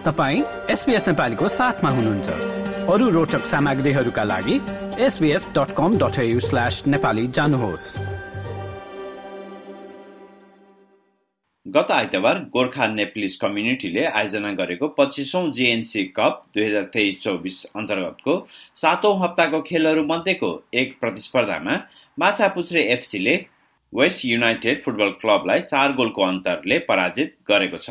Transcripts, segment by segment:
तपाईँ एसपिएस नेपालीको साथमा हुनुहुन्छ। अरू रोचक सामग्रीहरूका लागि SBS dot com dot slash Nepali जानुहोस्। गत आइतबार गोर्खा नेप्लिस कम्युनिटीले आयोजना गरेको पच्चिसौँ जिएनसी कप दुई हजार तेइस चौबिस अन्तर्गतको सातौं हप्ताको खेलहरू मध्येको एक प्रतिस्पर्धामा माछापुछ्रे एफसीले वेस्ट युनाइटेड फुटबल क्लबलाई चार गोलको अन्तरले पराजित गरेको छ।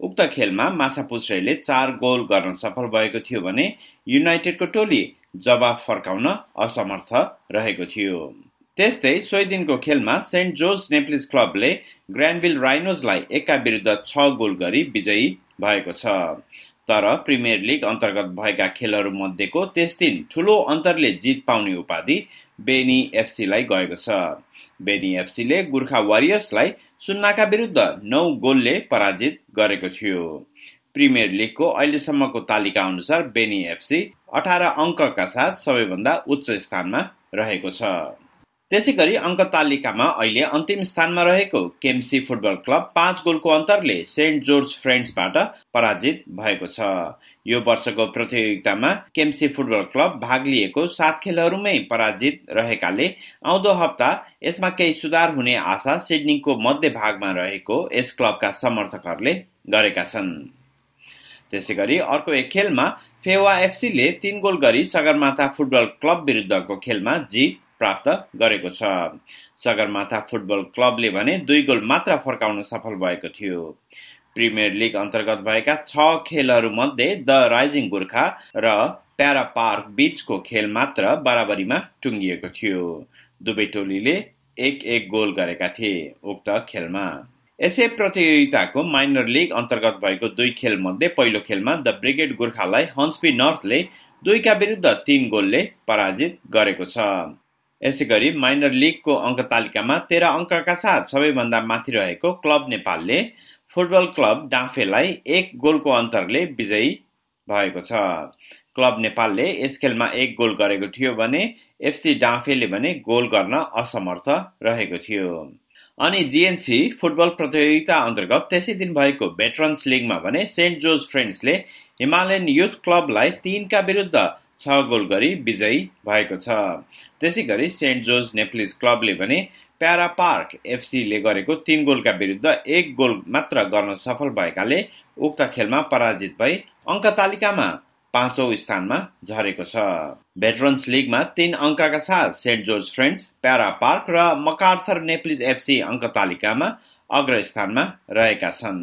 उक्त खेलमा माछापुछ्रेले चार गोल गर्न सफल भएको थियो भने युनाइटेडको टोली जवाब फर्काउन असमर्थ रहेको थियो। त्यस्तै सोही दिनको खेलमा सेन्ट जोर्ज नेप्लिस क्लबले ग्रान्डविल राइनोजलाई एका विरुद्ध छ गोल गरी विजयी भएको छ। तर प्रिमियर लिग अन्तर्गत भएका खेलहरू मध्येको त्यस दिन ठूलो अन्तरले जित पाउने उपाधि बेनी एफसीलाई गएको छ। बेनी एफसीले गोर्खा वारियर्सलाई सुन्नाका विरुद्ध नौ गोलले पराजित गरेको थियो। प्रिमियर लिगको अहिलेसम्मको तालिका अनुसार बेनी एफसी अठार अङ्कका साथ सबैभन्दा उच्च स्थानमा रहेको छ। त्यसै गरी अङ्क तालिकामा अहिले अन्तिम स्थानमा रहेको केम्सी फुटबल क्लब पाँच गोलको अन्तरले सेन्ट जोर्ज फ्रेन्ड्सबाट पराजित भएको छ। यो वर्षको प्रतियोगितामा केम्सी फुटबल क्लब भाग लिएको सात खेलहरूमै पराजित रहेकाले आउँदो हप्ता यसमा केही सुधार हुने आशा सिडनीको मध्य भागमा रहेको यस क्लबका समर्थकहरूले गरेका छन्। त्यसै गरी अर्को एक खेलमा फेवा एफसीले तीन गोल गरी सगरमाथा फुटबल क्लब विरुद्धको खेलमा जित प्राप्त गरेको छ। सगरमाथा फुटबल क्लबले भने दुई गोल मात्र फर्काउन सफल भएको थियो। प्रिमियर लिग अन्तर्गत भएका छ खेलहरू मध्ये द राइजिङ गोर्खा र प्यारा पार्क बीचको खेल मात्र बराबरीमा टुङ्गिएको थियो। दुवै टोलीले एक एक गोल गरेका थिए उक्त खेलमा। यसै प्रतियोगिताको माइनर लिग अन्तर्गत भएको दुई खेल मध्ये पहिलो खेलमा द ब्रिगेड गोर्खालाई हन्सपी नर्थले दुईका विरुद्ध तीन गोलले पराजित गरेको छ। यसै गरी माइनर लिगको अङ्क तालिकामा तेह्र अङ्कका साथ सबैभन्दा माथि रहेको क्लब नेपालले फुटबल क्लब डाँफेलाई एक गोलको अन्तरले विजयी भएको छ। क्लब नेपालले यस खेलमा एक गोल गरेको थियो भने एफसी डाँफेले भने गोल गर्न असमर्थ रहेको थियो। अनि जिएनसी फुटबल प्रतियोगिता अन्तर्गत त्यसै दिन भएको भेटरन्स लिगमा भने सेन्ट जोर्ज फ्रेन्ड्सले हिमालयन युथ क्लबलाई तीनका विरुद्ध छ गोल गरी विजयी भएको छ। त्यसै गरी सेन्ट जोर्ज नेप्लिस क्लबले भने प्यारा पार्क एफसीले गरेको तीन गोलका विरुद्ध एक गोल मात्र गर्न सफल भएकाले उक्त खेलमा पराजित भई अङ्क तालिकामा पाँचौं स्थानमा झरेको छ। भेटरन्स लिगमा तीन अङ्कका साथ saint George friends para park र मकार्थर नेप्लिस एफसी अङ्क तालिकामा अग्रस्थानमा रहेका छन्।